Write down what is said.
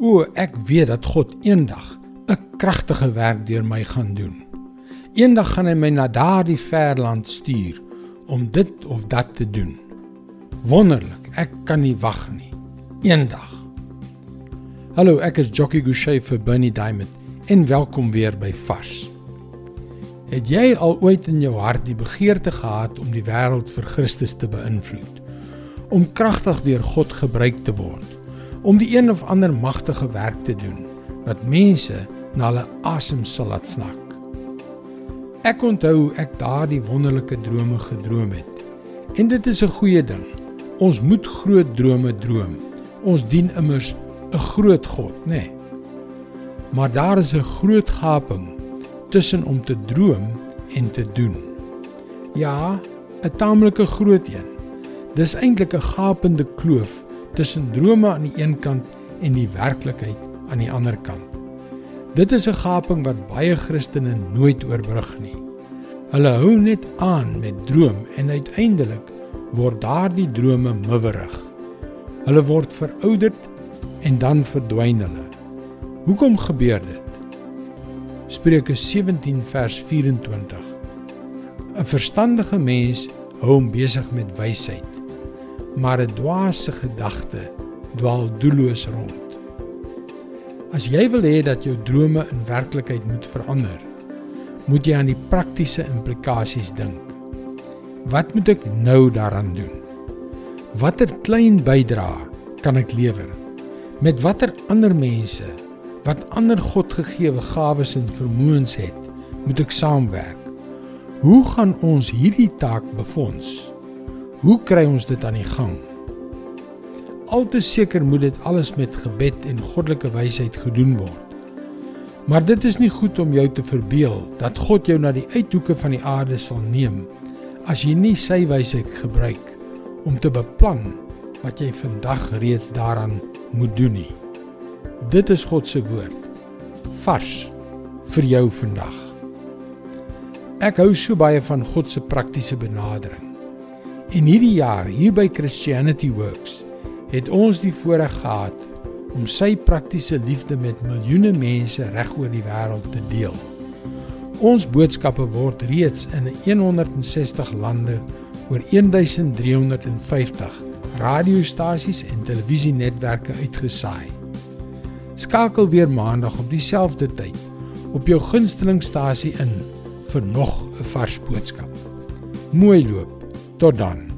O, ek weet dat God eendag 'n kragtige werk deur my gaan doen. Eendag gaan hy my na daardie ver land stuur om dit of dat te doen. Wonderlik, ek kan nie wag nie. Eendag. Hallo, ek is Jockey Gouchee vir Bernie Diamond en welkom weer by Vars. Het jy al ooit in jou hart die begeerte gehad om die wêreld vir Christus te beïnvloed? Om kragtig deur God gebruik te word? Om die een of ander magtige werk te doen wat mense na hulle asem sal laat snak? Ek onthou ek daardie wonderlike drome gedroom het. En dit is 'n goeie ding. Ons moet groot drome droom. Ons dien immers 'n groot God, nê? Nee. Maar daar is 'n groot gaping tussen om te droom en te doen. Ja, 'n taamlike groot een. Dis eintlik 'n gapende kloof tussen drome aan die een kant en die werklikheid aan die ander kant. Dit is 'n gaping wat baie Christene nooit oorbrug nie. Hulle hou net aan met droom en uiteindelik word daardie drome miwerig. Hulle word verouderd en dan verdwyn hulle. Hoekom gebeur dit? Spreuke 17 vers 24. 'n Verstandige mens hou hom besig met wysheid, maar 'n dwaase gedagte dwaal doelloos rond. As jy wil hê dat jou drome in werklikheid moet verander, moet jy aan die praktiese implikasies dink. Wat moet ek nou daaraan doen? Watter klein bydrae kan ek lewer? Met watter ander mense wat ander Godgegewe gawes en vermoëns het, moet ek saamwerk? Hoe gaan ons hierdie taak befonds? Hoe kry ons dit aan die gang? al te seker moet dit alles met gebed en goddelike wysheid gedoen word. Maar dit is nie goed om jou te verbeel dat God jou na die uithoeke van die aarde sal neem as jy nie sy wysheid gebruik om te beplan wat jy vandag reeds daaraan moet doen nie. Dit is God se woord. Vars vir jou vandag. Ek hou so baie van God se praktiese benadering. En hierdie jaar hier by Christianity Works het ons die voorreg gehad om sy praktiese liefde met miljoene mense reg oor die wêreld te deel. Ons boodskappe word reeds in 160 lande oor 1350 radiostasies en televisienetwerke uitgesaai. Skakel weer maandag op dieselfde tyd op jou gunstelingstasie in vir nog 'n vars boodskap. Mooi loop. Tot dan.